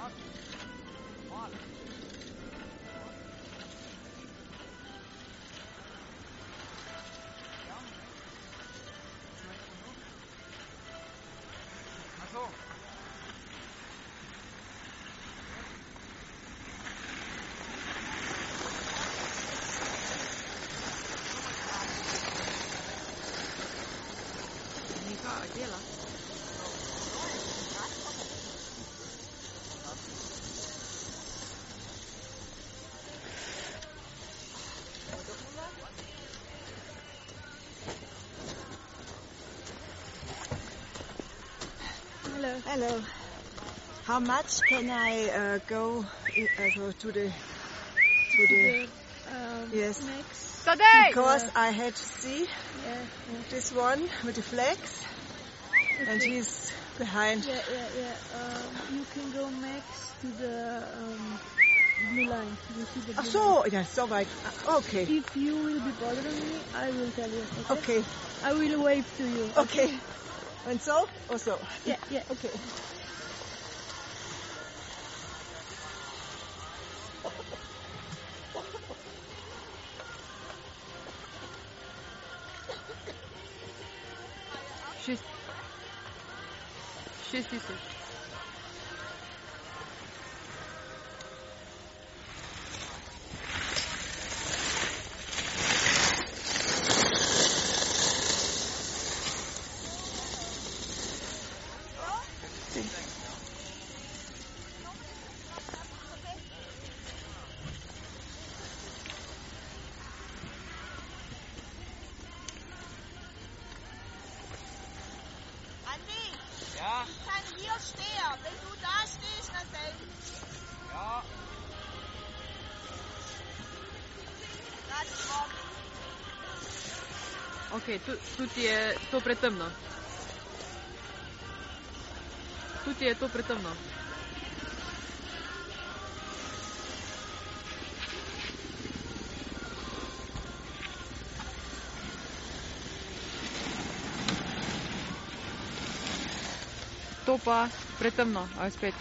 Hello. Hello. How much can I uh, go uh, go to the to the Um, Yes. Next. because I had to see Yeah. yeah. this one with the flags and he's behind. Yeah, yeah, yeah. Um, you can go next to the um, blue line. You see the blue Ach so, ja, so weit. Ah, Okay. If you will be bothering me, I will tell you. Okay. okay, I will wave to you. okay. And so oh, also. Yeah, yeah. Okay. Tschüss. Tschüss, tschüss. wenn wir stehen. Wenn du da stehst, dann selbst. Ja. Ok, tu, tudi je to pretemno. Tudi je to pretemno. попа предо мной, а опять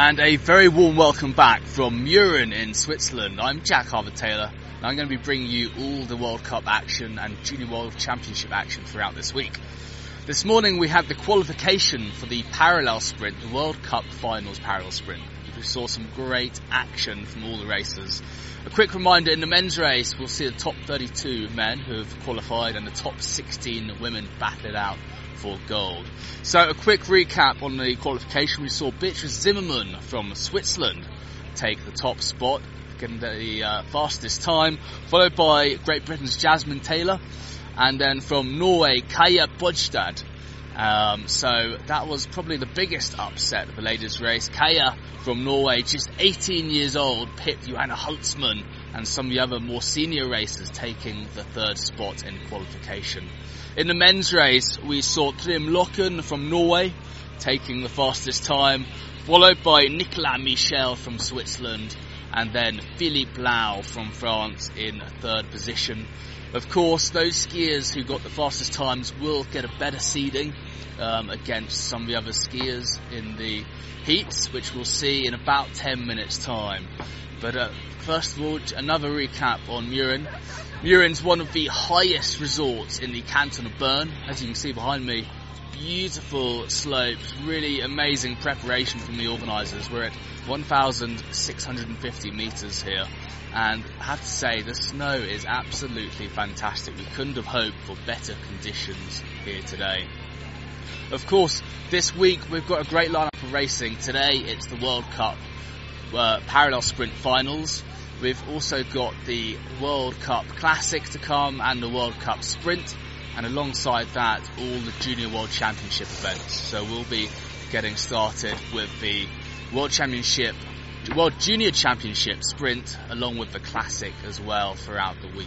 And a very warm welcome back from Mürren in Switzerland. I'm Jack Harvard Taylor, and I'm going to be bringing you all the World Cup action and Junior World Championship action throughout this week. This morning we had the qualification for the parallel sprint, the World Cup Finals parallel sprint. We saw some great action from all the racers. A quick reminder, in the men's race we'll see the top 32 men who have qualified and the top 16 women battle it out for gold. So a quick recap on the qualification. We saw Beatrice Zimmermann from Switzerland take the top spot, getting the uh, fastest time, followed by Great Britain's Jasmine Taylor, and then from Norway, Kaya Bodstad. Um, so that was probably the biggest upset of the ladies' race. Kaya from Norway, just 18 years old, pipped Johanna Huntsman and some of the other more senior racers taking the third spot in qualification. In the men's race, we saw Trym Loken from Norway taking the fastest time, followed by Nicolas Michel from Switzerland, and then Philippe Lau from France in third position. Of course, those skiers who got the fastest times will get a better seeding um, against some of the other skiers in the heats, which we'll see in about 10 minutes' time. But uh, first of all, another recap on Mürren. Mürren's one of the highest resorts in the canton of Bern, as you can see behind me. Beautiful slopes, really amazing preparation from the organisers. We're at 1,650 metres here, and I have to say the snow is absolutely fantastic. We couldn't have hoped for better conditions here today. Of course, this week we've got a great lineup of racing. Today it's the World Cup uh, parallel sprint finals. We've also got the World Cup Classic to come and the World Cup Sprint, and alongside that, all the Junior World Championship events. So we'll be getting started with the World Championship, World Junior Championship Sprint, along with the Classic as well throughout the week.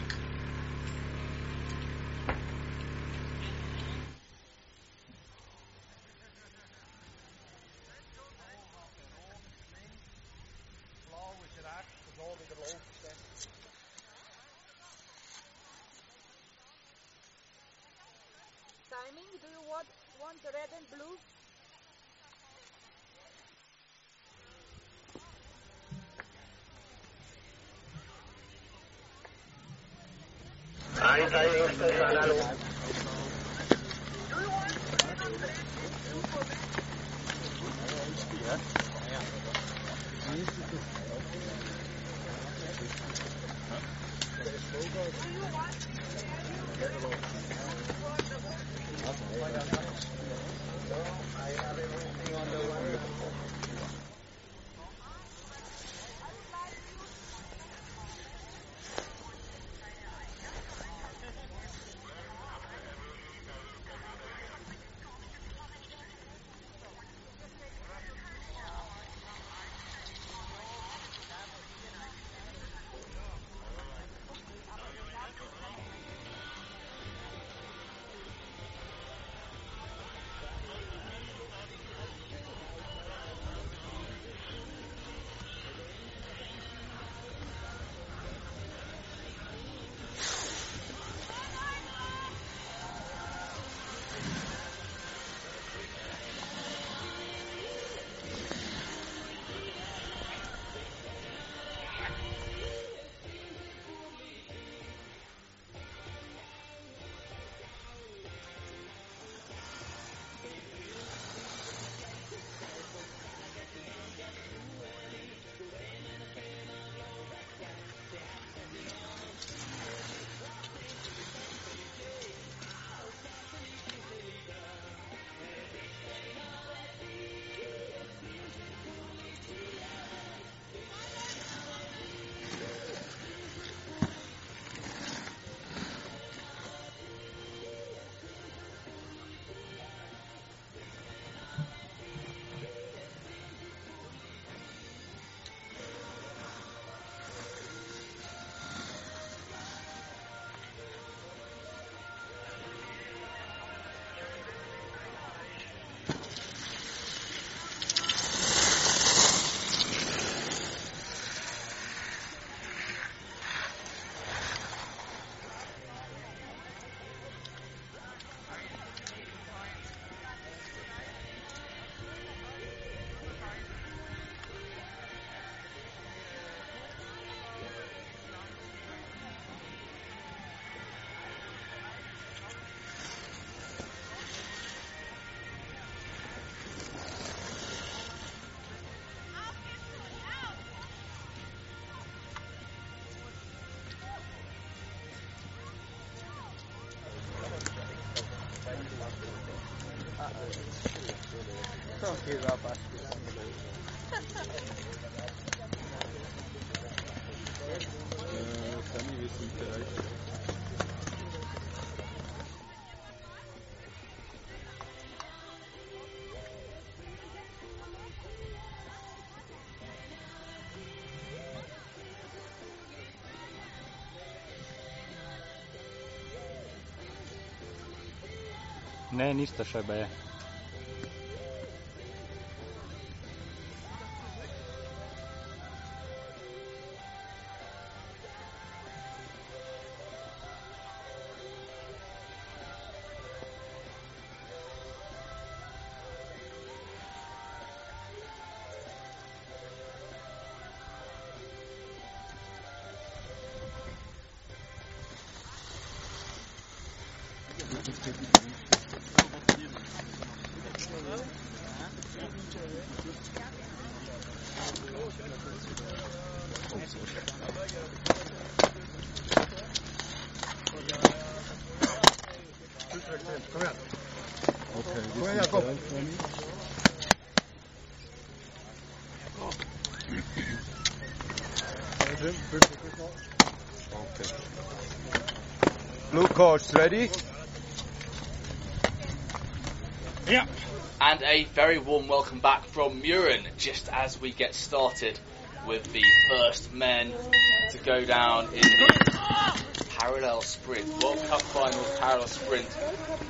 Ne, niste še baje. Blue course ready? And a very warm welcome back from Mürren, just as we get started with the first men to go down in the parallel sprint, World Cup Finals parallel sprint.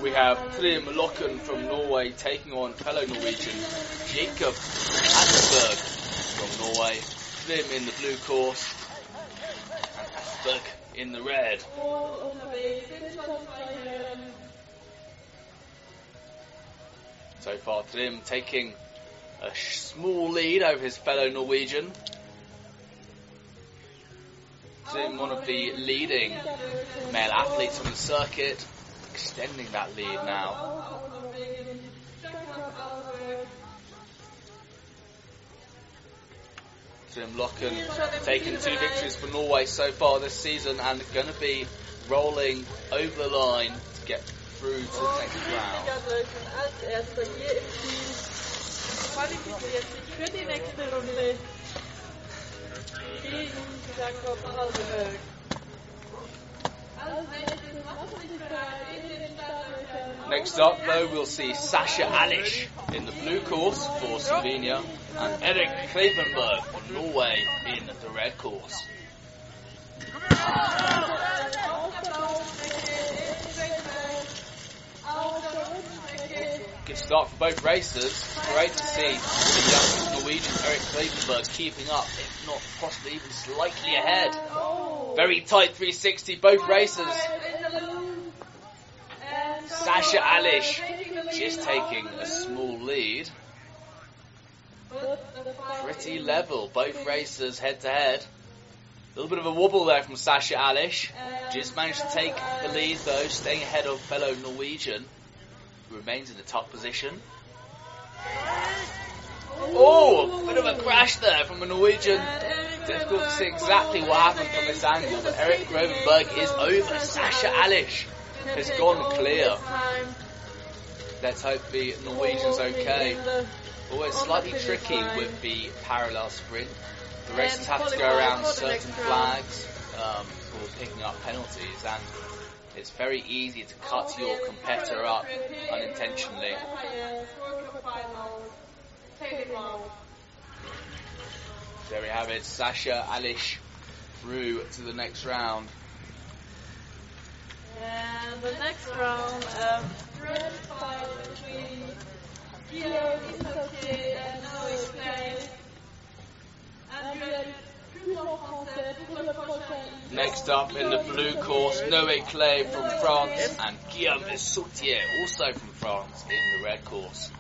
We have Trym Loken from Norway taking on fellow Norwegian Jacob Asperg from Norway. Trym in the blue course and Asperg in the red. Far, Trym taking a small lead over his fellow Norwegian. Trym, one of the leading male athletes on the circuit, extending that lead now. Trym Loken taking two victories for Norway so far this season and going to be rolling over the line to get through to the next round. Next up, though, we'll see Sasha Alish in the blue course for Slovenia and Erik Klevenberg for Norway in the red course. Good start for both races. Great to see the young Norwegian Erik Klevenberg keeping up, if not possibly even slightly ahead. Very tight 360, both racers. Sasha Alish just taking a small lead. Pretty level, both racers head to head. A little bit of a wobble there from Sasha Alish. Just managed to take the lead though, staying ahead of fellow Norwegian, remains in the top position. Oh, bit of a crash there from a Norwegian. Difficult to see exactly what happened from this angle, but Eric Grovenberg is over. Sasha Alish has gone clear. Let's hope the Norwegian's okay. Always slightly tricky with the parallel sprint. The racers have to go around certain flags um, for picking up penalties, and it's very easy to cut your competitor up unintentionally. There we have it, Sasha Alish through to the next round. And the next round, um, red fight between Guillaume Issotier and Noé Clay. And we are plus en français pour le prochain. Next up in the blue course, Noé Clay from France and Guillaume Soutier, also from France, in the red course.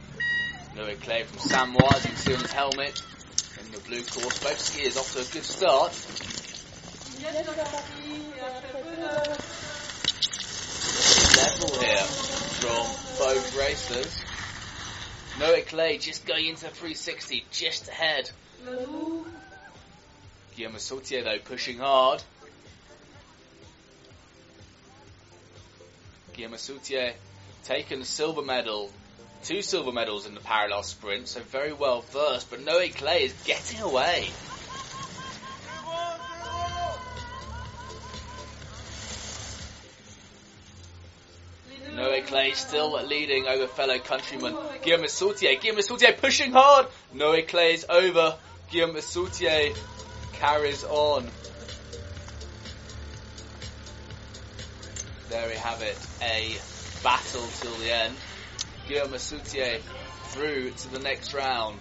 Noé Clay from Samoa, you can see on his helmet, in the blue course. Both skiers off to a good start. Level here from both racers. Noé Clay just going into 360, just ahead. Guillaume Sautier though pushing hard. Guillaume Sautier taken the silver medal, two silver medals in the parallel sprint, so very well versed, but Noé Clay is getting away. Noé Clay still leading over fellow countryman Guillaume Sautier. Guillaume Sautier pushing hard. Noé Clay is over. Guillaume Sautier carries on. There we have it. A battle till the end. Guillaume Soutier through to the next round.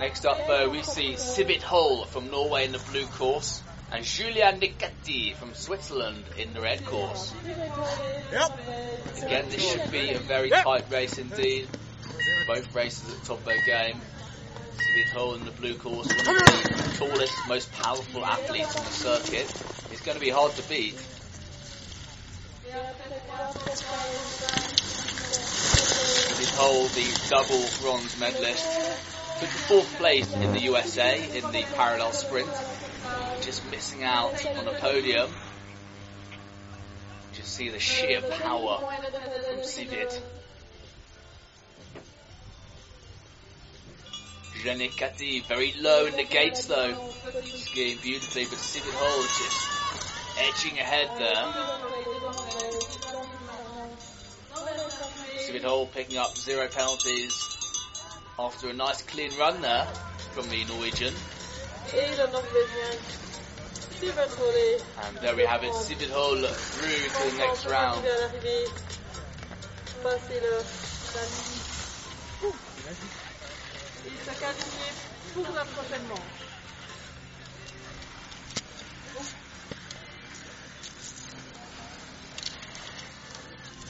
Next up, though, we see Sivit Hole from Norway in the blue course and Julian Nicati from Switzerland in the red course. Yep. Again, this should be a very tight race indeed. Both races at the top of their game. Sivit Hole in the blue course, one of the tallest, most powerful athletes on the circuit. It's going to be hard to beat. Sivit Hole, the double bronze medalist, took the fourth place in the USA in the parallel sprint, just missing out on a podium. Just see the sheer power from Sivit. Janikati very low in the gates though, skiing beautifully, but Sivit Hole just edging ahead there. Sivit Hole picking up zero penalties after a nice clean run there from the Norwegian. And there we have it, Sivit Hole through to the next round.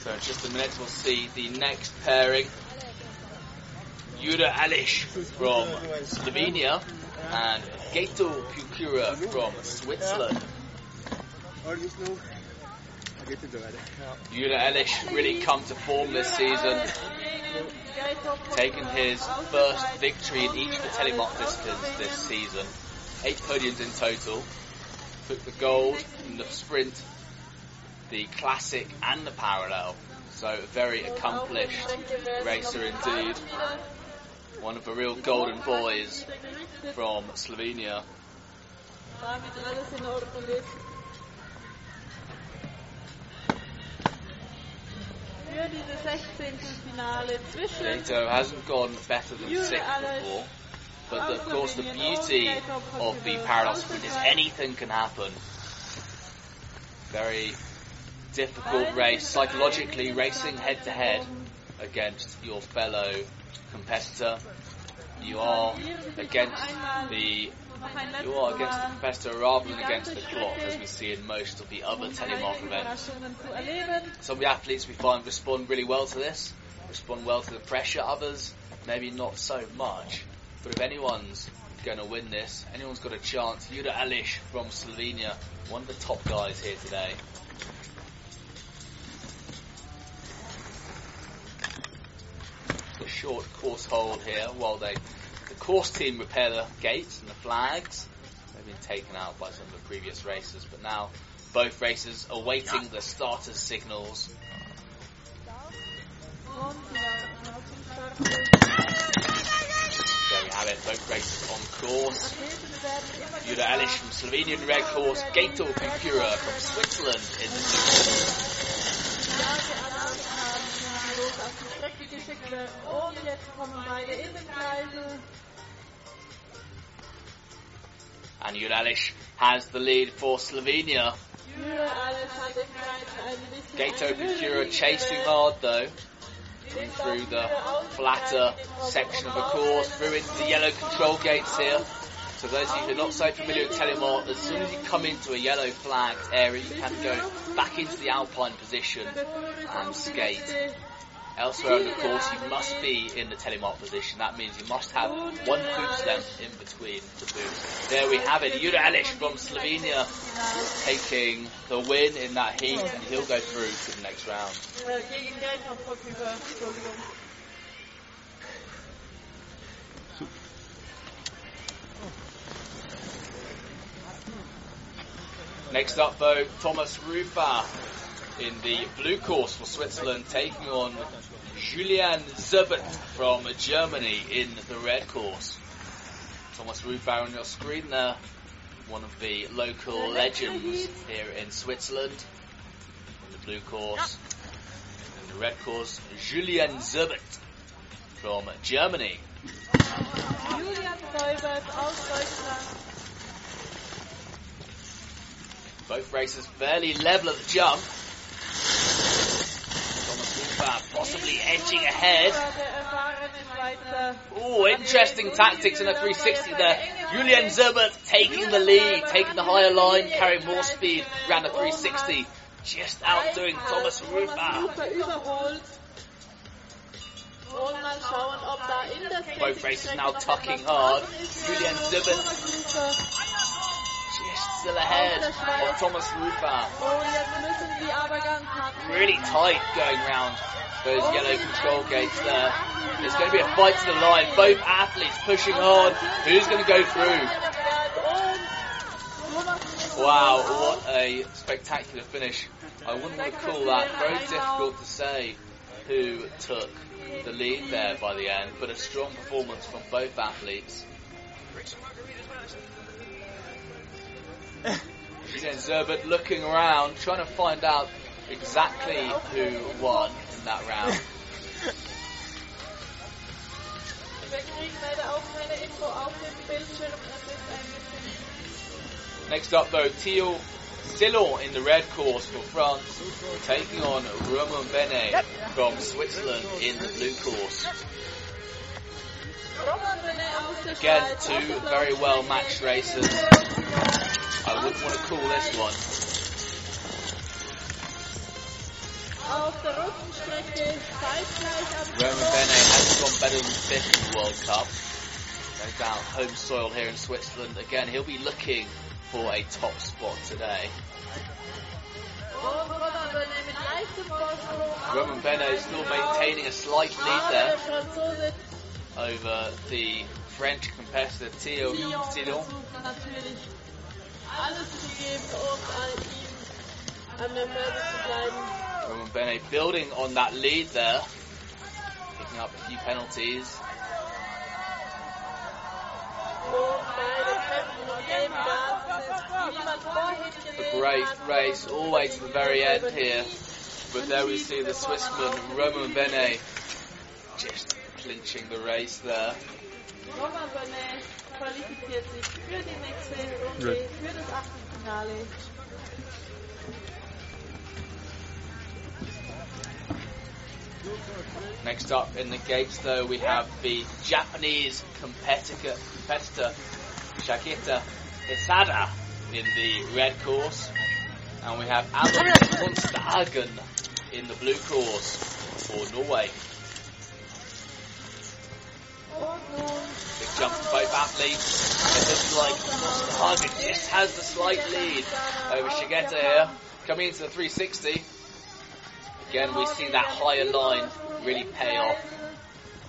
So in just a minute we'll see the next pairing. Jura Alish from Slovenia and Gato Pukura from Switzerland. Jura Elish really come to form this season, taking his first victory in each of the telemark disciplines this season. Eight podiums in total. Took the gold in the sprint, the classic and the parallel. So a very accomplished racer indeed. One of the real golden boys from Slovenia. Damit alles in Ordnung ist. Für diese 16. Finale zwischen Gato hasn't gone better than sixth before. But the, of course, the beauty of the parallel sprint is anything can happen. Very difficult race, psychologically racing head to head against your fellow competitor. You are against the you are against the competitor rather than against the clock, as we see in most of the other telemark events. Some of the athletes we find respond really well to this, respond well to the pressure. Others, maybe not so much. But if anyone's going to win this, anyone's got a chance. Yuda Alish from Slovenia, one of the top guys here today. Short course hold here while they, the course team repair the gates and the flags. They've been taken out by some of the previous races, but now both races awaiting the starters' signals. There we have it, both races on course. Yuda Alish from Slovenia in red course, Gato Pukura from Switzerland in the blue And Yuda has the lead for Slovenia. Gato gegeben. chasing hard though, through the flatter section of the course, through into the yellow control gates here. So those of you who are not so familiar with Telemark, as soon as you come into a yellow flagged area, you can go back into the alpine position and skate. Elsewhere on the course, you must be in the telemark position. That means you must have one boot length in between the boots. There we have it. Jura Elish from Slovenia taking the win in that heat, and he'll go through to the next round. Next up, though, Thomas Rufa in the blue course for Switzerland, taking on Julian Zerbert from Germany in the red course. Thomas Rufa on your screen there, one of the local legends here in Switzerland. In the blue course, in the red course, Julian Zerbert. from Germany. Julian Seubert aus Deutschland. Both racers fairly level at the jump. Possibly edging ahead. Der erfahrene Schweizer. Oh, interesting tactics in a 360 there. Julian Zerbert taking the lead, taking the higher line, carrying more speed around the 360. Just outdoing Thomas Rufa. Super überholt. Und mal schauen, ob da in der Both races now tucking hard. offen ist für Julian Thomas Zerbert Rufer. just still ahead of Thomas Rufa. Really tight going round those yellow control gates there. It's going to be a fight to the line. Both athletes pushing hard. Who's going to go through? Wow, what a spectacular finish. I wouldn't call that. Very difficult to say who took the lead there by the end, but a strong performance from both athletes. Julian uh, Zerbert looking around, trying to find out exactly who won in that round. Wir kriegen leider auch keine Info auf dem Bildschirm. Es ist ein bisschen Next up though, Theo Sillon in the red course for France, taking on Romain Benet from Switzerland in the blue course. Again, two very well matched racers. I wouldn't want to call this one. Roman Benet hasn't gone better than fifth in the World Cup. No doubt, home soil here in Switzerland. Again, he'll be looking for a top spot today. Roman Benet still maintaining a slight lead there over the French competitor Theo bleiben. Roman Benet building on that lead there, picking up a few penalties. A great race all the way to the very end here. But there we see the Swissman Roman Benet just clinching the race there. Next up in the gates though we have the Japanese competitor, competitor Shakita Isada in the red course. And we have Alan Monsterhagen in the blue course for Norway. Big jump for both athletes. It looks like Monsterhagen just has the slight lead over Shigeta here. Coming into the 360. Again, we see that higher line really pay off.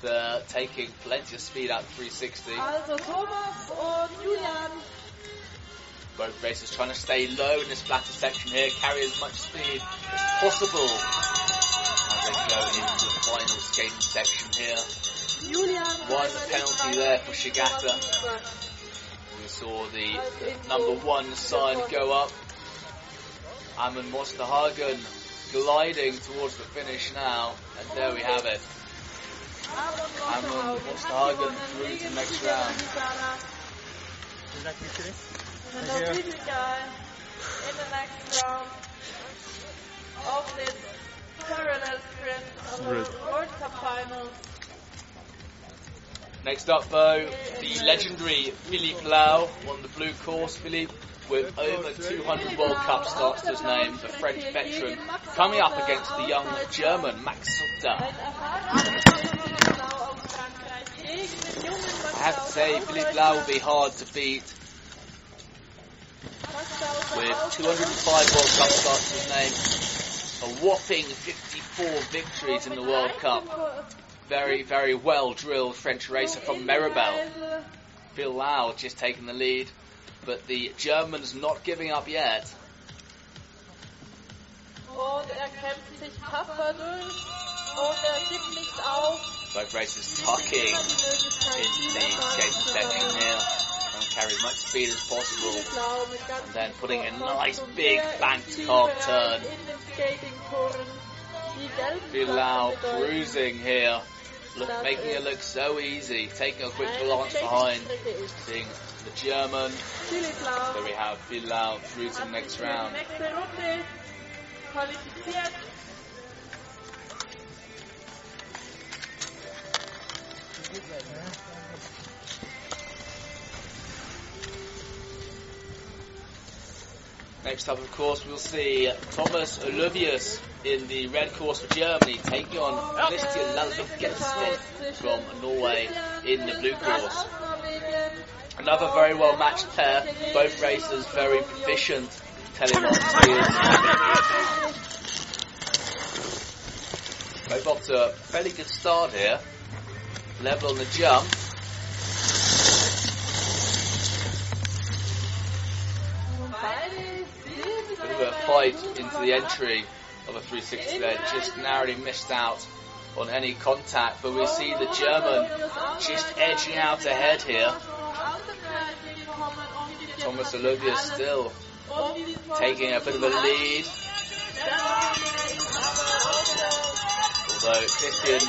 They're taking plenty of speed out 360. also Thomas und Julian. Both racers trying to stay low in this flatter section here, carry as much speed as possible as they go into the final skating section here. Julian One penalty there for Shigata. We saw the number one sign go up. Amon Mosterhagen gliding towards the finish now, and there we have it. Amon Mosterhagen through to the next round. And the little guy in the next round of this parallel sprint of the World Cup finals. Next up, though, the legendary Philippe Lau on the blue course. Philippe, with over 200 World Cup starts to his name, the French veteran, coming up against the young German Max Sutter. I have to say, Philippe Lau will be hard to beat with 205 World Cup starts to his name. A whopping 54 victories in the World Cup. Very, very well drilled French racer from Meribel. Phil Lau just taking the lead, but the Germans not giving up yet. Oh, und kämpft sich tapfer durch oh, und gibt nicht auf. Both races tucking Immer die Möglichkeit, into viel the skating section here and carry as much speed as possible. Blau mit ganz And then putting a nice big banked Zielbereich turn. In den Skatingtouren. Die gelben Phil Lau Flaggen bedeuten, cruising here look, making it look so easy. Taking a quick glance behind, seeing the German. So we have Bilal through to the next sich für die round. nächste Runde qualifiziert. Next up, of course, we'll see Thomas Olivius in the red course for Germany, taking on Christian Lalvik from Norway in the blue course. Another very well matched pair, both racers very proficient. Skiers. Both a fairly good start here. Level on the jump. A fight into the entry of a 360 there, just narrowly missed out on any contact, but we see the German just edging out ahead here. Thomas Olivia still taking a bit of a lead. Although Christian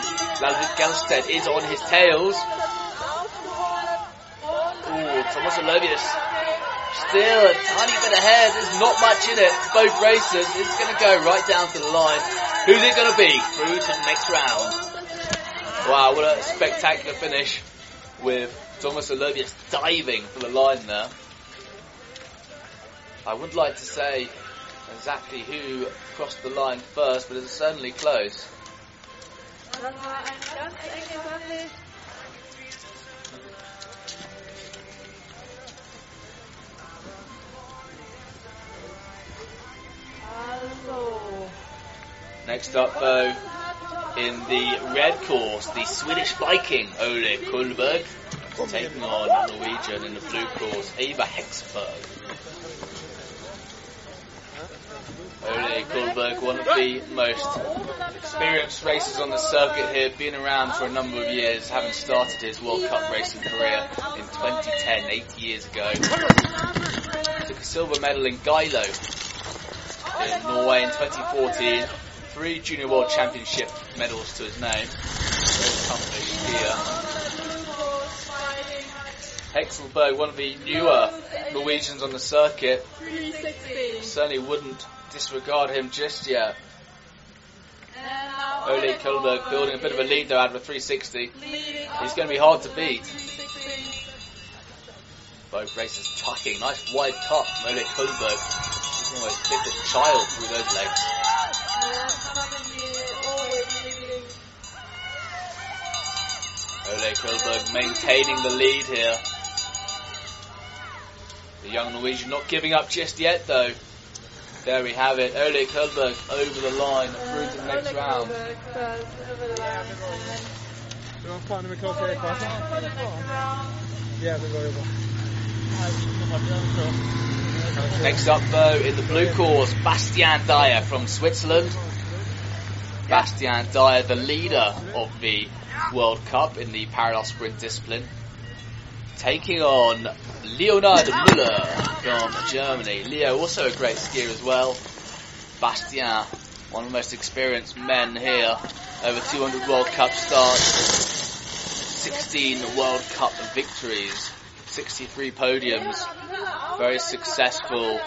Lalvik is on his tails. Ooh, Thomas Olovius still a tiny bit ahead. There's not much in it. Both racers. It's going to go right down to the line. Who's it going to be? Through to the next round. Wow, what a spectacular finish with Thomas Olovius diving for the line there. I would like to say exactly who crossed the line first, but it's certainly close. Next up, though, in the red course, the Swedish Viking Ole Kulberg taking on Norwegian in the blue course, Eva Hexberg. Ole Kulberg, one of the most experienced racers on the circuit here, been around for a number of years, having started his World Cup racing career in 2010, eight years ago. Took a silver medal in Geilo in Norway in 2014. Three Junior World Championship medals to his name. Hexelberg, one of the newer Norwegians on the circuit, certainly wouldn't disregard him just yet. Ole Kulberg building a bit of a lead though out of a 360. He's going to be hard to beat. Both races tucking. Nice wide cut from Ole Kulberg. He's almost fit a child through those legs. Yeah, finally, always leading. Ole Kulberg maintaining the lead here. The young Norwegian not giving up just yet though. There we have it. Ole Kulberg over the line through to the next round. Så vad fan är med klockan Erik Jävligt bra jobbat. Next up though in the blue course, Bastian Dayer from Switzerland. Bastian Dayer, the leader of the World Cup in the parallel sprint discipline. Taking on Leonard Müller from Germany. Leo also a great skier as well. Bastian, one of the most experienced men here. Over 200 World Cup starts, 16 World Cup victories, 63 podiums. Very successful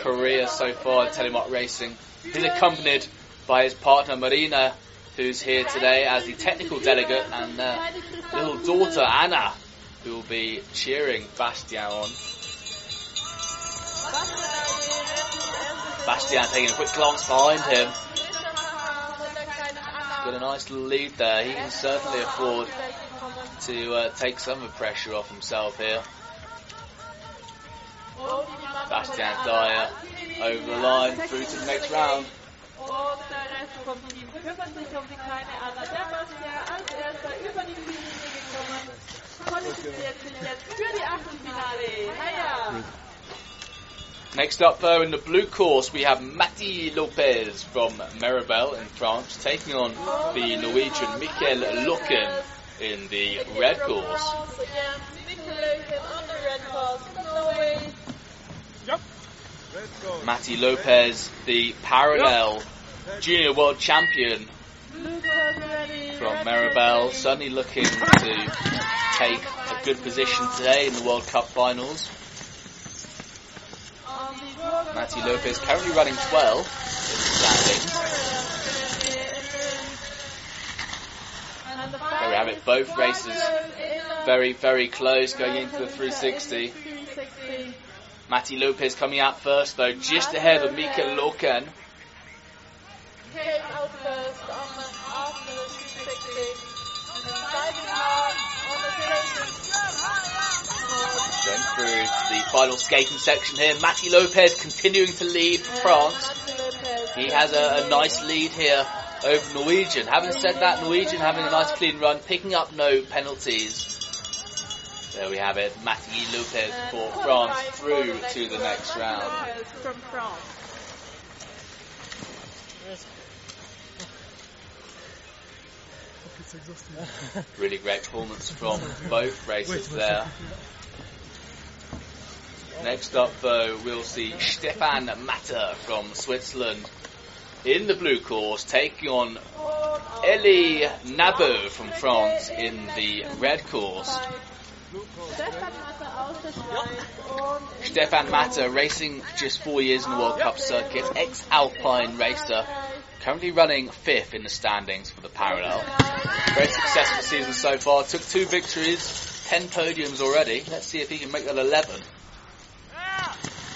career so far in telemark racing. He's accompanied by his partner Marina, who's here today as the technical delegate, and uh, little daughter Anna, who will be cheering Bastian on. Bastian taking a quick glance behind him. Got a nice little lead there. He can certainly afford to uh, take some of the pressure off himself here. Bastian Dayer over the line through to the next round. Next up, though, in the blue course, we have Matti Lopez from Meribel in France, taking on the Norwegian Mikkel Lukken in the red course. Again, Mikkelöken on the red course, Norway. Let's go. Matti Lopez, the parallel junior world champion. Blue course ready. from Meribel, certainly looking to take a good position today in the World Cup finals. Matty Lopez currently running 12 in the standings. There we have it, both races very, very close going into the 360. Matty Lopez coming out first though, just ahead of Mika Loken. Came out first on the, after the 360. And then diving hard on the terraces. Going through the final skating section here, Matty Lopez continuing to lead France. He has a, a nice lead here over Norwegian. Having said that, Norwegian having a nice clean run, picking up no penalties. There we have it, Matty Lopez for France through to the next round. Really great performance from both races there. Next up though, we'll see Stefan Matter from Switzerland in the blue course taking on Elie Nabo from France in the red course. Stefan Matter racing just four years in the World Cup circuit, ex-Alpine racer, currently running fifth in the standings for the parallel. Very successful season so far, took two victories, ten podiums already. Let's see if he can make that 11.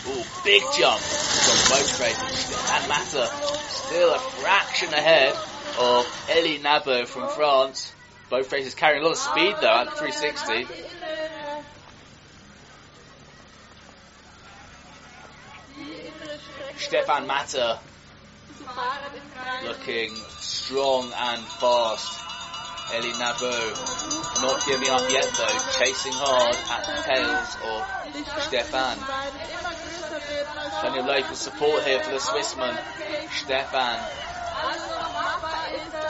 Ooh, big jump from both races. Stefan Matter still a fraction ahead of Elie Nabo from France. Both races carrying a lot of speed though at 360. Stefan Matter looking strong and fast. Elie Nabo not giving up yet though, chasing hard at the tails of Stefan. Plenty of local support here for the Swissman. Stefan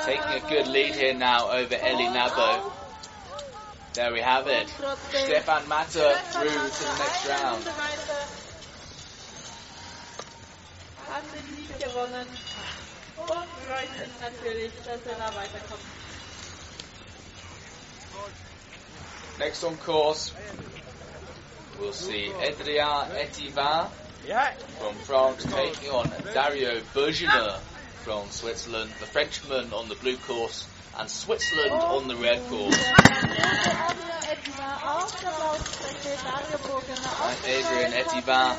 taking a good lead here now over Elie Nabo. There we have it. Stefan Matter through to the next round. Next on course, we'll see Edria Adrien Etivin from France taking on Dario Bergener from Switzerland, the Frenchman on the blue course, and Switzerland on the red course. And Adrien Etivin,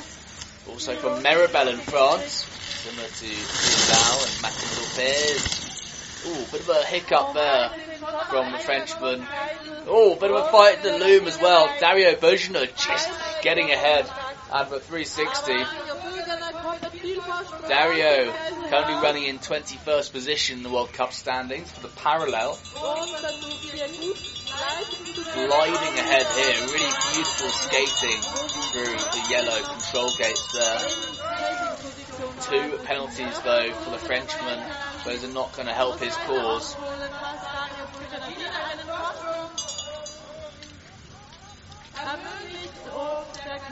also from Meribel in France, similar to Bilbao and Mathieu Lopez. Ooh, bit of a hiccup there from the Frenchman. Oh, bit of a fight in the loom as well. Dario Bergener just getting ahead the 360. Dario currently running in 21st position in the World Cup standings for the parallel. Gliding ahead here, really beautiful skating through the yellow control gates there. Two penalties though for the Frenchman. Those are not going to help his cause.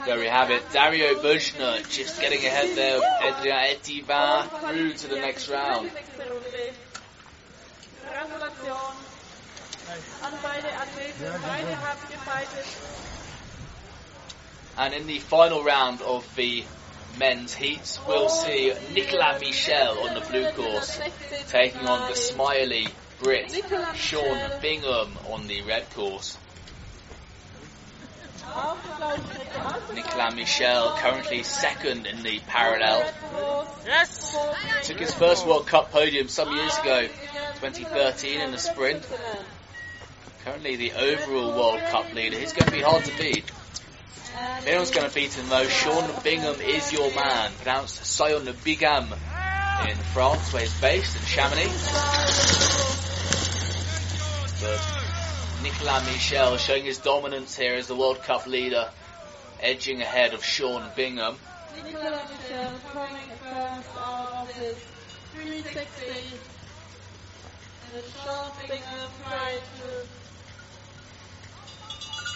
There we have it. Dario Bergener just getting ahead there of Etivin through to the next round. And in the final round of the men's heats, we'll see Nicolas Michel on the blue course taking on the smiley Brit Sean Bingham on the red course. Nicolas Michel currently second in the parallel. Yes! Took his first World Cup podium some years ago, 2013 in the sprint. Currently the overall World Cup leader. He's going to be hard to beat. If anyone's going to beat him though, Sean Bingham is your man. Pronounced Sion Bigam in France, where he's based, in Chamonix. But Nicolas Michel showing his dominance here as the World Cup leader, edging ahead of Sean Bingham. Nicolas Michel coming first out of this 360. And Sean Bingham to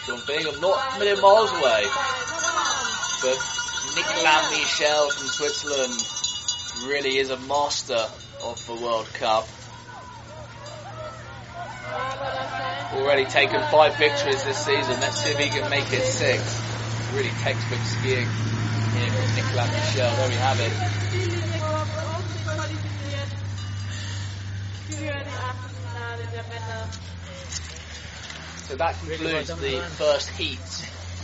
Sean Bingham not a million miles away, but Nicolas Michel from Switzerland really is a master of the World Cup. Already taken five victories this season. Let's see if he can make it six. Really textbook skiing here from Nicolas Michel. There we have it. So that concludes the first heat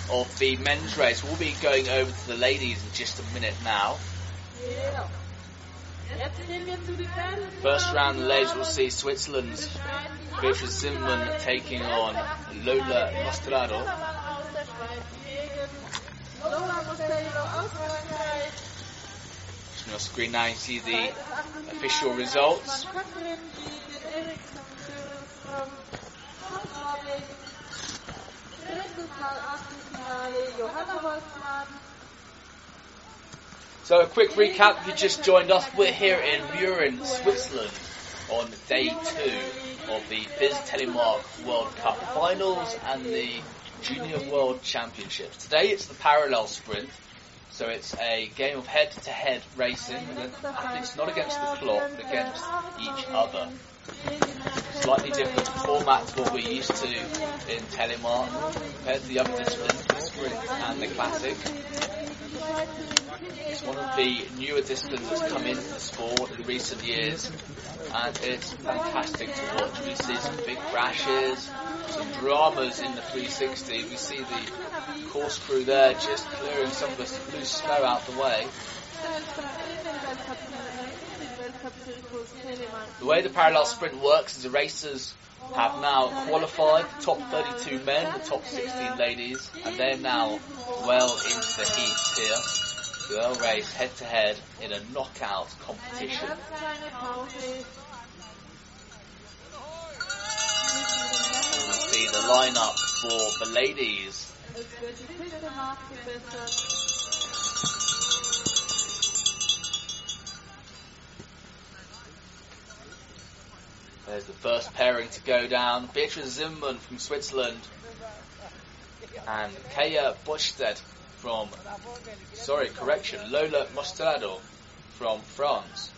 of the men's race. We'll be going over to the ladies in just a minute now. Ja. First round, ladies will see Switzerland's Beatrice Zimmermann taking on Lola Frankreich. On your screen now you see the official results. Katrin, die den Eriksson Führungsraum aus Norwegen. Drittes Mal Achtelfinale Johanna Holzmann. So a quick recap, if you just joined us, we're here in Mürren, Switzerland on day two of the FIS Telemark World Cup Finals and the Junior World Championships. Today it's the parallel sprint, so it's a game of head-to-head racing, and it's not against the clock, but against each other. Slightly different format to what we're used to in Telemark compared to the other disciplines, and the classic. It's one of the newer disciplines that's come into the sport in recent years, and it's fantastic to watch. We see some big crashes, some dramas in the 360. We see the course crew there just clearing some of the loose snow out the way. The way the parallel sprint works is the racers have now qualified the top 32 men, the top 16 ladies, and they're now well into the heats here. They'll race head to head in a knockout competition. We'll see the lineup for the ladies. There's the first pairing to go down. Beatrice Zimmermann from Switzerland and Kaya Bochstedt from, sorry, correction, Lola Mostrado from France.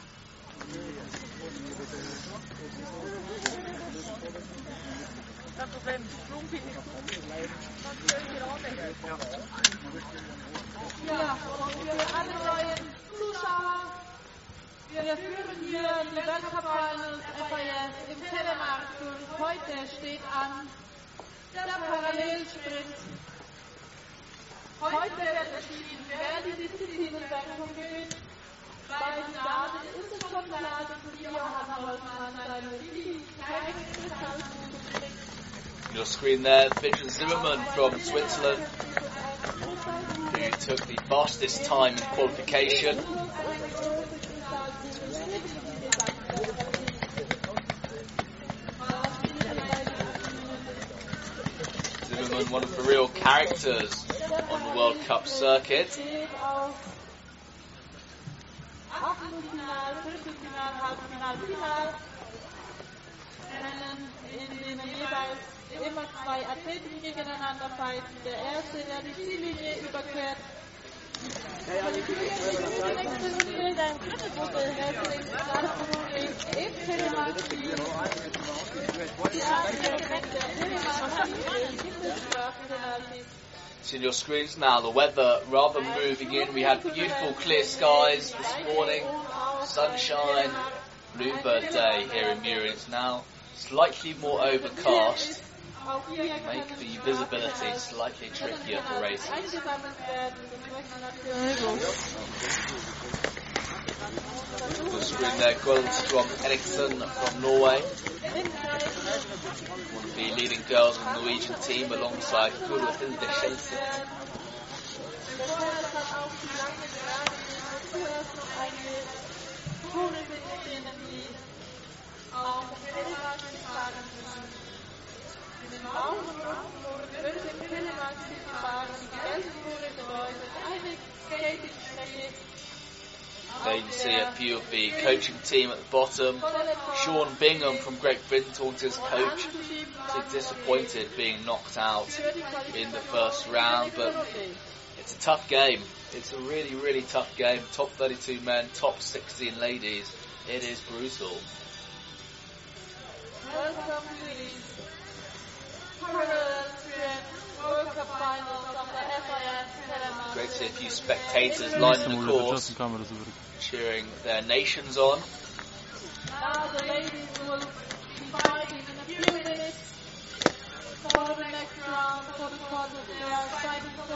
FIS im heute steht an der Parallelsprint. Heute wird entschieden, wer die Disziplinenwertung gewinnt. Bei ist es schon seine your screen there, Beatrice Zimmermann from Switzerland, who took the fastest time in qualification. Zimmermann, one of the real characters on the World Cup circuit. immer zwei Athleten gegeneinander fighten. Der erste, der die Ziellinie überquert, See your screens now, the weather rather moving in. We had beautiful clear skies this morning, sunshine, bluebird day here in Mürren. It's now slightly more overcast, make the visibility slightly trickier for natürlich The screen there, Goldstrom Eriksson from Norway, one of the leading girls on the Norwegian team alongside Guro Hilde Schelse. There you can see a few of the coaching team at the bottom. Sean Bingham from Great Britain talked to his coach. So disappointed being knocked out in the first round, but it's a tough game. It's a really, really tough game. Top 32 men, top 16 ladies. It is brutal. parallel sprint Great to see a few spectators lining the course, cheering their nations on. Now the ladies will be fighting in a few minutes for the next round, for the quarter. They are fighting for the.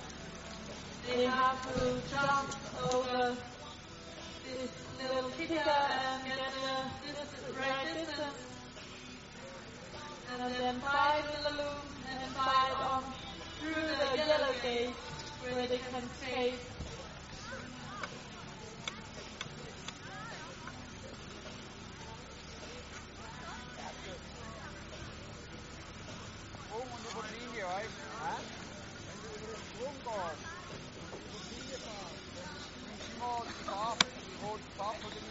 They have to jump over this little kicker and this right distance. And then in the loop and fight on through the yellow gate where they can die Linie, weißt du? Du immer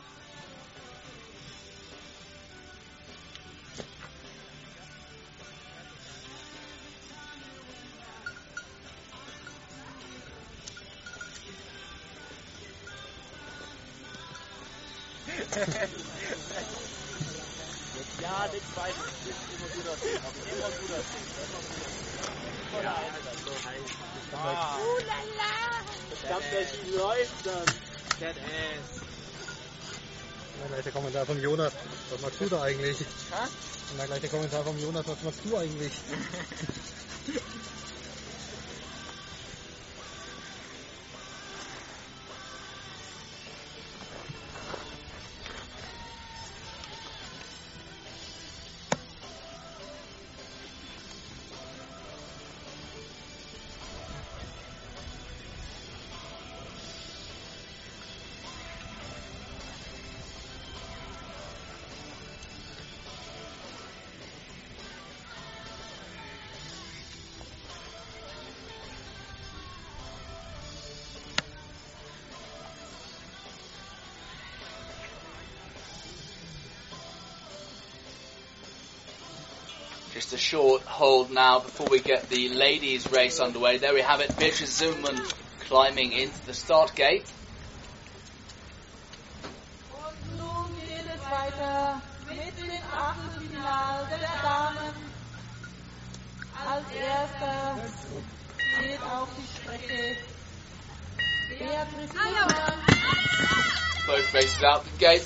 Kommentar vom Jonas. Was machst du da eigentlich? Und dann gleich der Kommentar vom Jonas. Was machst du eigentlich? Just a short hold now before we get the ladies' race underway. There we have it. Beatrice Zimmermann climbing into the start gate.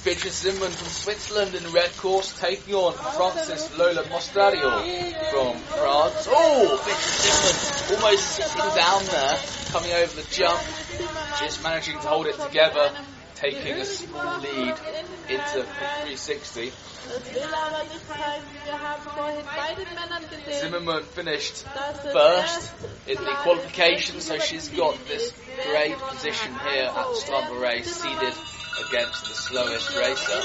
Beatrice Zimmermann from Switzerland in red course taking on Francis Lola Mostrario from France. Oh, Beatrice Zimmermann almost sitting down there, coming over the jump, just managing to hold it together, taking a small lead into 360. Das will aber nicht heißen, wir haben vorhin bei den Männern gesehen, Zimmermann finished first in the qualification, so she's got this great position here at the start of the race, seeded against the slowest racer.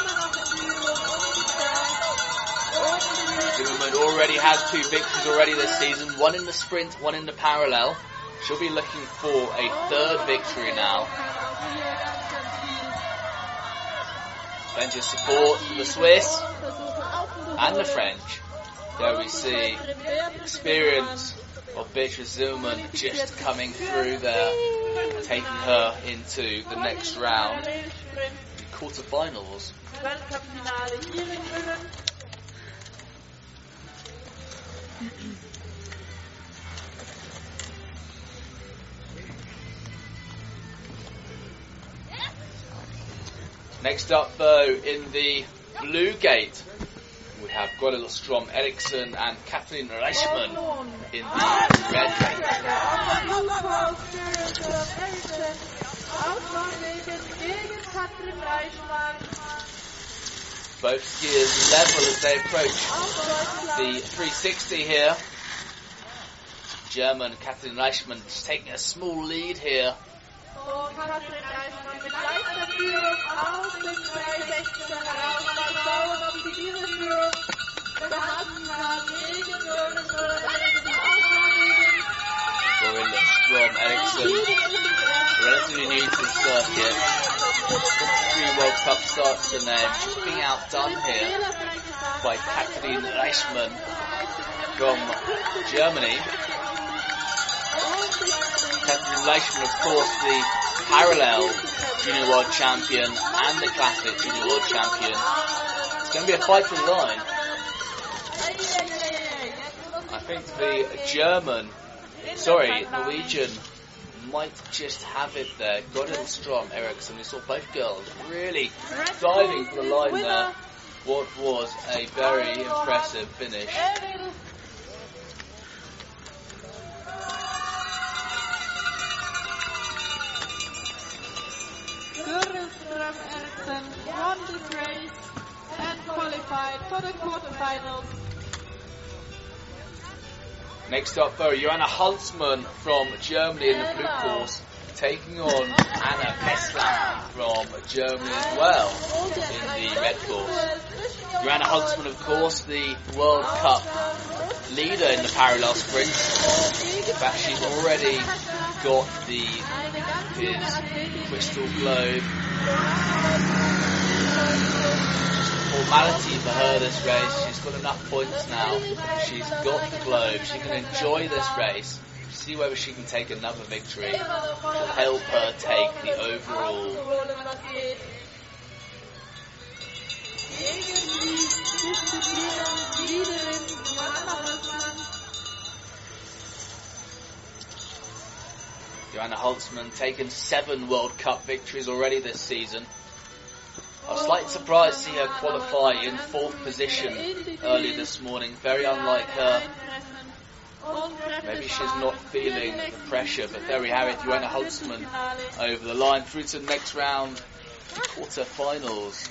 Zimmermann already has two victories already this season, one in the sprint, one in the parallel. She'll be looking for a third victory now. Plenty of support from the Swiss and the French. There we see experience of Beatrice Zimmermann just coming through there, taking her into the next round, Parallelsprint, quarterfinals. Next up, though, in the blue gate, we have Guadalupe Strom Eriksson and Kathleen Reichmann in the red gate. Auswahlwegen gegen Katrin Reichmann. Both skiers level as they approach the 360 here. German Kathleen Reichmann just taking a small lead here. Und Katrin Reichmann mit leichter Führung aus dem 316 heraus. Mal ob sie diese Führung behalten kann gegen Jürgen Müller. Die Auswahlwegen Gorilla Strom Eriksson, relatively new to the circuit. 53 World Cup starts her name. She's being outdone here by Kathleen Reichmann from Germany. Reichmann, of course, the parallel junior world champion and the classic junior world champion. It's going to be a fight for the line. I think the German, sorry, Norwegian might just have it there. Godin Strom Eriksson, we saw both girls really diving for the line there. What was a very impressive finish. Gurrenström Eriksson won this race and qualified for the quarterfinals. Next up, though, Joanna Huntsman from Germany in the blue course, taking on Anna Pessler from Germany as well in the red course. Joanna Holzmann, of course, the World Cup leader in the parallel sprint. In fact, she's already got the FIS crystal globe. Formality for her this race. She's got enough points now. She's got the globe. She can enjoy this race. See whether she can take another victory. to help her take the overall. Joanna Holzmann taken seven World Cup victories already this season. I was slightly surprised to see her qualify in fourth position earlier this morning. Very unlike her. Maybe she's not feeling the pressure, but there we have it. Joanna Holzmann over the line through to the next round, the quarter-finals.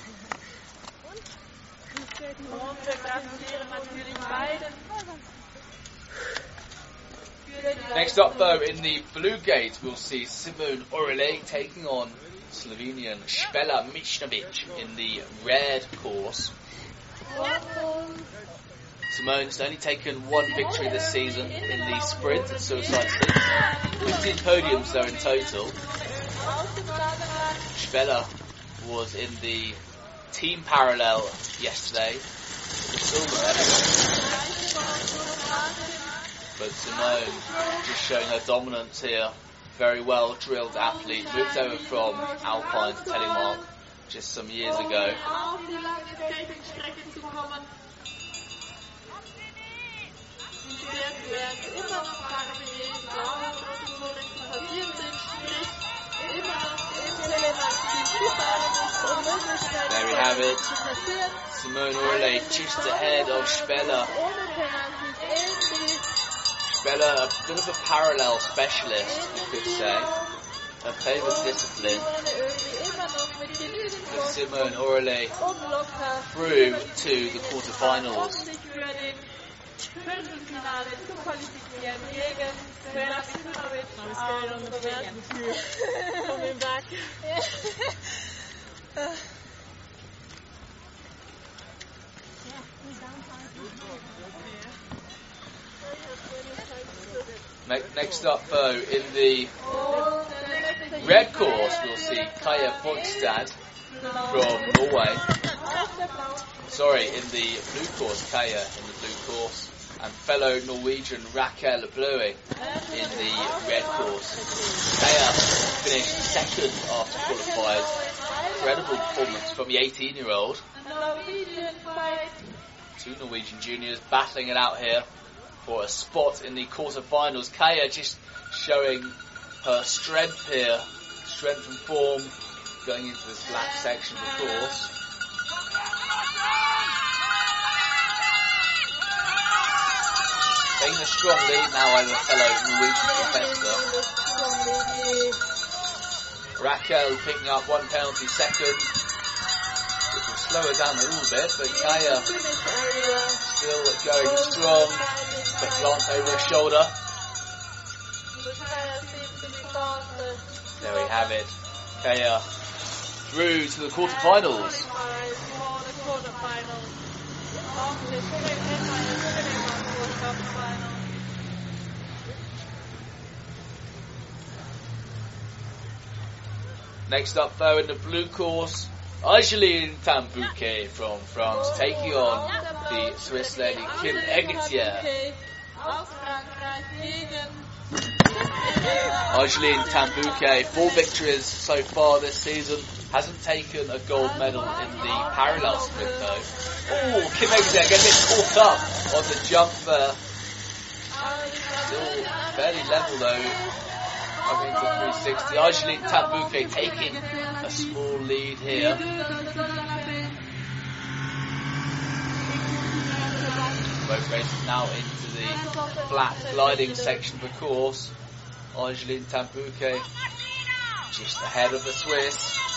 Next up, though, in the blue gate, we'll see Simone Oehrli taking on Slovenian Spela Michnovic in the red course. Simone's only taken one victory this season in the sprint at Suicide Six. 15 podiums though in total. Spela was in the team parallel yesterday. But Simone just showing her dominance here. Very well drilled athlete. Moved over from Alpine to Telemark just some years ago. There we have it. Simone Oehrli just ahead of Spella. Spella, a bit of a parallel specialist, you could say. Her favourite discipline. But Simone Oehrli through to the quarterfinals. Viertelfinale zu qualifizieren gegen Vera back. Ne- Next up, though, in the red course, we'll see Kaya Fogstad from Norway. Sorry, in the blue course, Kaya in the course and fellow Norwegian Raquel Blue in the red course. Kaya finished second after qualified. Incredible performance from the 18 year old. Two Norwegian juniors battling it out here for a spot in the quarterfinals. Kaya just showing her strength here, strength and form going into this black section of the course. Taking a strong lead now over fellow Norwegian competitor. Raquel picking up one penalty second, which will slow her down a little bit, but Kaya still going strong, but glance over her shoulder. There we have it. Kaya through to the quarterfinals. Next up though in the blue course, Argeline Tan-Bouquet from France taking on the Swiss lady Kim Egetier. Argeline Tan-Bouquet, four victories so far this season, hasn't taken a gold medal in the parallel sprint though. Oh, Kim Egetier getting caught up on the jump there. Still fairly level though. Coming to 360. Argeline Tan-Bouquet taking a small lead here. Both races now into the flat gliding section of the course. Argeline Tan-Bouquet just ahead of the Swiss.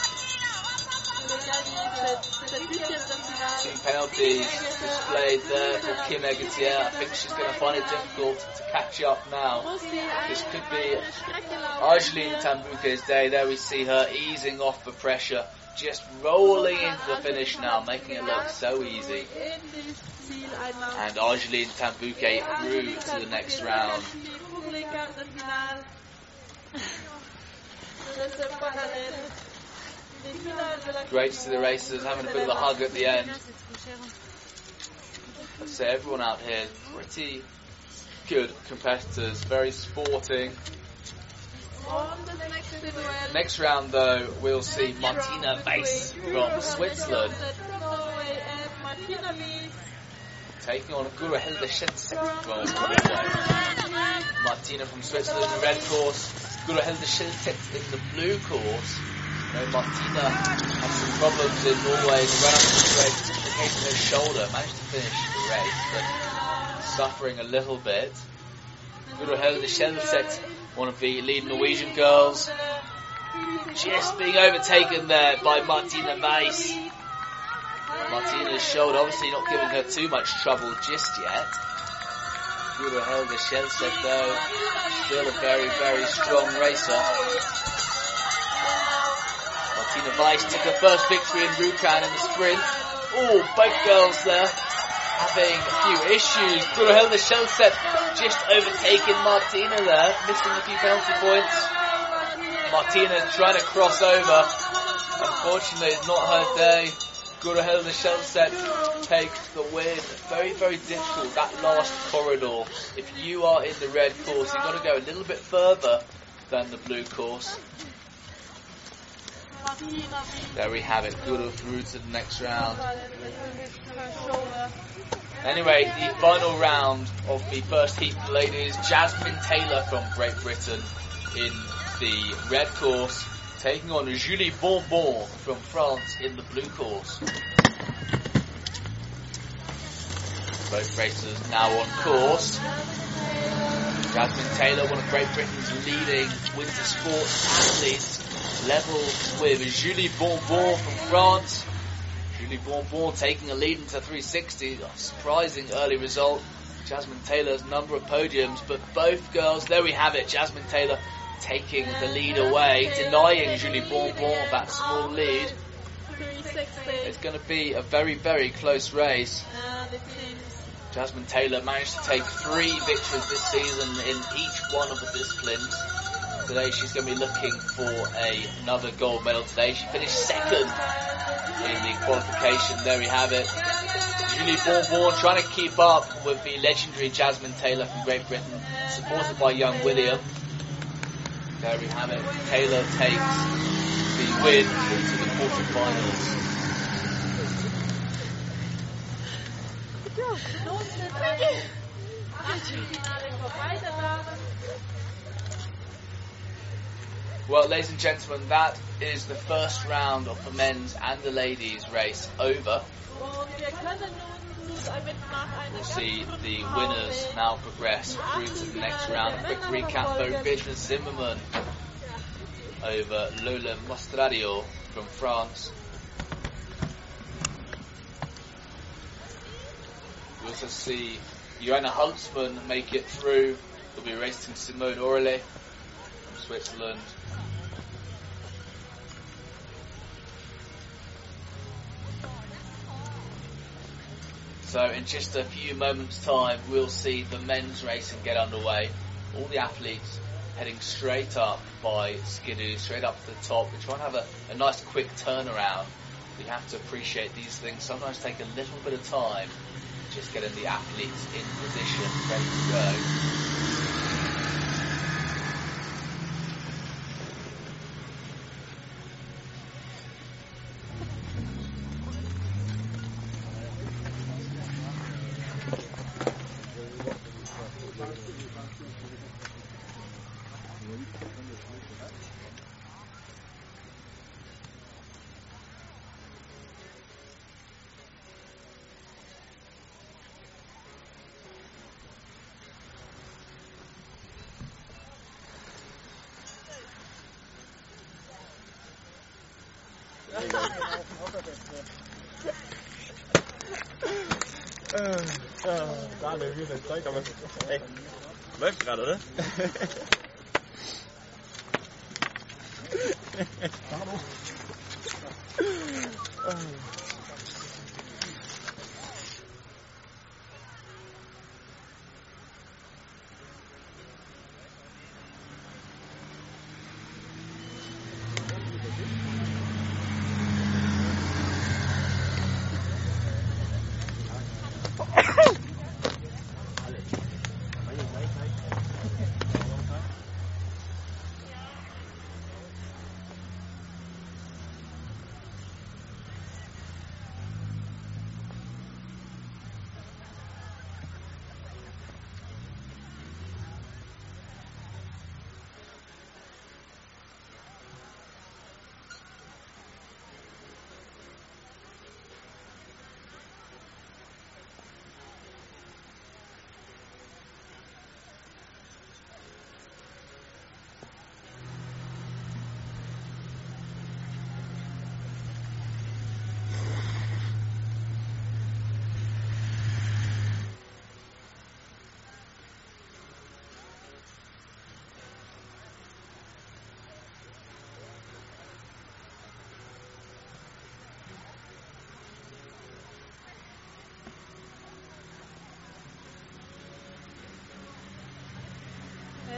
Two penalties displayed there for Kim Egetier. I think she's going to find it difficult to catch up now. This could be Argeline Tan-Bouquet's day. There we see her easing off the pressure, just rolling into the finish now, making it look so easy. And Argeline Tan-Bouquet through to the next round. Great to see the racers having a bit of a hug at the end. I'd say everyone out here pretty good competitors, very sporting. Next round though, we'll see Martina Weiss from Switzerland taking on Norway. Martina from Switzerland in the red course, Guro Hilde in the blue course. Know, Martina uh, had some problems in Norway in the run up to the race, dislocating her shoulder, managed to finish the race, but suffering a little bit. Guro Hilde Schensek, one of the lead Norwegian girls, just being overtaken there by Martina Weiss. Martina's shoulder obviously not giving her too much trouble just yet. Guro Helga Schensek though, still a very, very strong racer. Martina Weiss took her first victory in Rjukan in the sprint. Oh, both girls there having a few issues. Guro Helga Schensek just overtaking Martina there, missing a few penalty points. Martina trying to cross over. Unfortunately, it's not her day. Gurahel Schensek takes the win. Very, very difficult, that last corridor. If you are in the red course, you've got to go a little bit further than the blue course. There we have it, Guro through to the next round. Anyway, the final round of the first heat ladies, Jasmine Taylor from Great Britain in the red course taking on Julie Bonbon from France in the blue course. Both racers now on course. Jasmine Taylor, one of Great Britain's leading winter sports athletes, level with Julie Bonbon from France. Julie Bonbon taking a lead into 360, a surprising early result. Jasmine Taylor's number of podiums, but both girls, there we have it, Jasmine Taylor taking the lead away, denying Julie Bonbon that small lead. It's going to be a very, very close race. Jasmine Taylor managed to take three victories this season in each one of the disciplines. Today. She's going to be looking for a, another gold medal today. She finished second in the qualification. There we have it. Julie Bourbourn trying to keep up with the legendary Jasmine Taylor from Great Britain, supported by young William. There we have it. Taylor takes the win through to the quarterfinals. Achtelfinale vorbei, der Damen. Well, ladies and gentlemen, that is the first round of the men's and the ladies race over. We'll see the winners now progress through to the next round. Quick recap though, Zimmermann over Lola Mostrario from France. We also see Joanna Holzmann make it through. We'll be racing Simone from Switzerland. So in just a few moments' time, we'll see the men's racing get underway. All the athletes heading straight up by Skidoo, straight up to the top. We try and have a, a nice quick turnaround. We have to appreciate these things sometimes take a little bit of time just getting the athletes in position, ready to go. Zeig aber. Ey, läuft gerade, oder?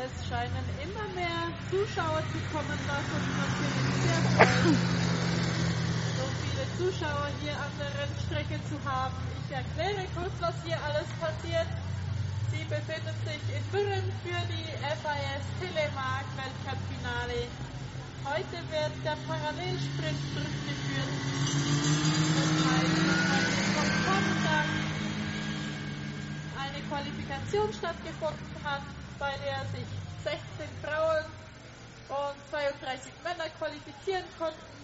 Es scheinen immer mehr Zuschauer zu kommen, was uns natürlich sehr freut. So viele Zuschauer hier an der Rennstrecke zu haben. Ich erkläre kurz, was hier alles passiert. Sie befinden sich in Bürren für die FIS Telemark Weltcup-Finale. Heute wird der Parallelsprint durchgeführt. Das heißt, vom Vormittag eine Qualifikation stattgefunden hat, bei der sich 16 Frauen und 32 Männer qualifizieren konnten.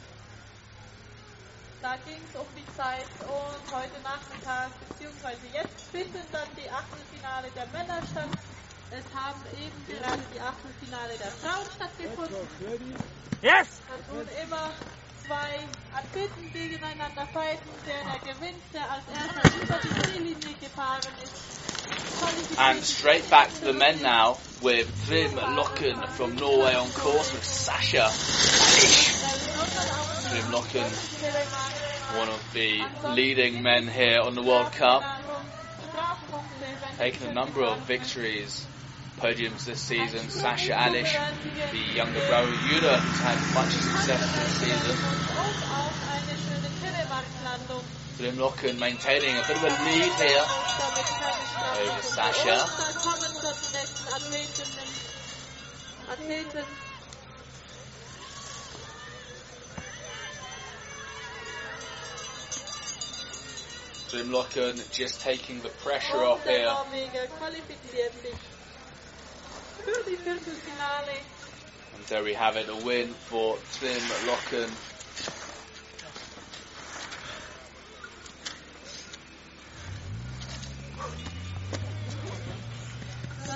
Da ging es um die Zeit und heute Nachmittag bzw. jetzt finden dann die Achtelfinale der Männer statt. Es haben eben gerade die Achtelfinale der Frauen stattgefunden. Yes! Und nun immer zwei Athleten gegeneinander fighten, der der gewinnt, der als erster über die Ziellinie gefahren ist. And straight back to the men now with Trym Loken from Norway on course with Sasha Trym Loken, one of the leading men here on the World Cup, taking a number of victories podiums this season. Sasha Alish, the younger brother of Jura, has had much success this season. Slim Locken maintaining a bit of a lead here. Over Sasha. Slim Locken just taking the pressure off here. And there we have it, a win for Slim Locken.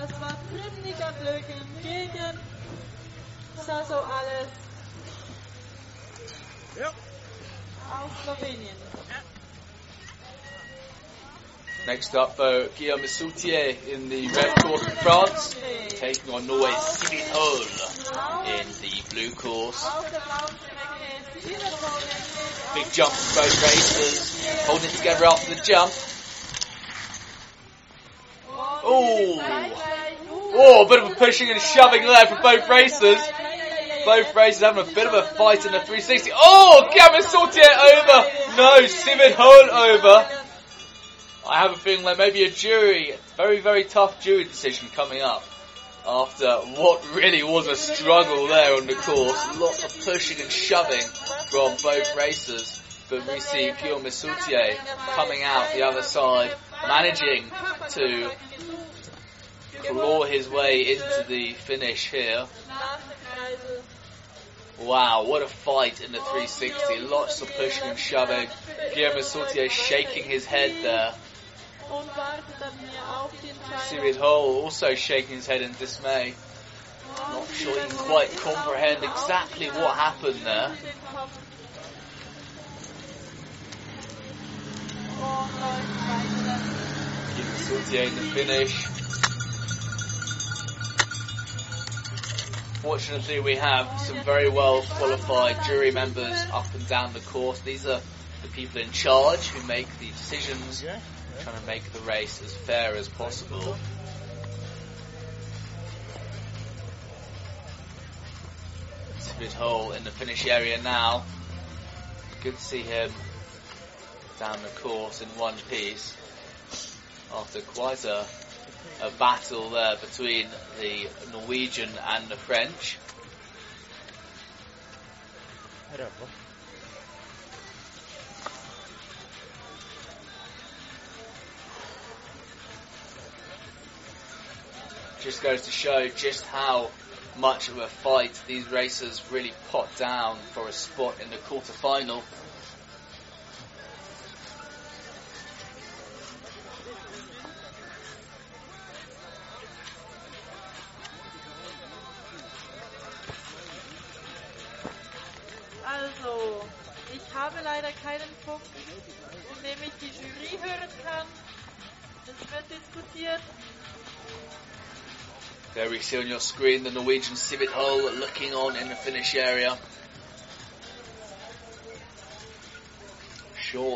Das war Trimniger Blöken gegen Saso Alles Ja. aus Slowenien. Next up, though, Guillaume Sautier in the red course in France, taking on Norway's Sivit Hol in the blue course. Auf der blauen Strecke Siegerfolge Big jump from both racers, holding it together after the jump. Oh. Oh, a bit of a pushing and shoving there for both racers. Both racers having a bit of a fight in the 360. Oh, Sautier over. No, Simon Hole over. I have a feeling there may be a jury, very, very tough jury decision coming up after what really was a struggle there on the course. Lots of pushing and shoving from both racers. But we see Guillaume Sautier coming out the other side, managing to claw his way into the finish here. Wow, what a fight in the 360. Lots of pushing and shoving. Guillaume Sautier shaking his head there. Sirid. Hole also shaking his head in dismay. Not sure he can quite comprehend exactly what happened there. 48 to finish. Fortunately, we have some very well qualified jury members up and down the course. These are the people in charge who make the decisions, trying to make the race as fair as possible. It's a hole in the finish area now. Good to see him down the course in one piece after quite a, a battle there between the Norwegian and the French. Just goes to show just how much of a fight these racers really pot down for a spot in the quarter habe leider keinen Punkt, in dem ich die Jury hören kann. Es wird diskutiert. There we see on your screen the Norwegian Civic Hull looking on in the finish area. Short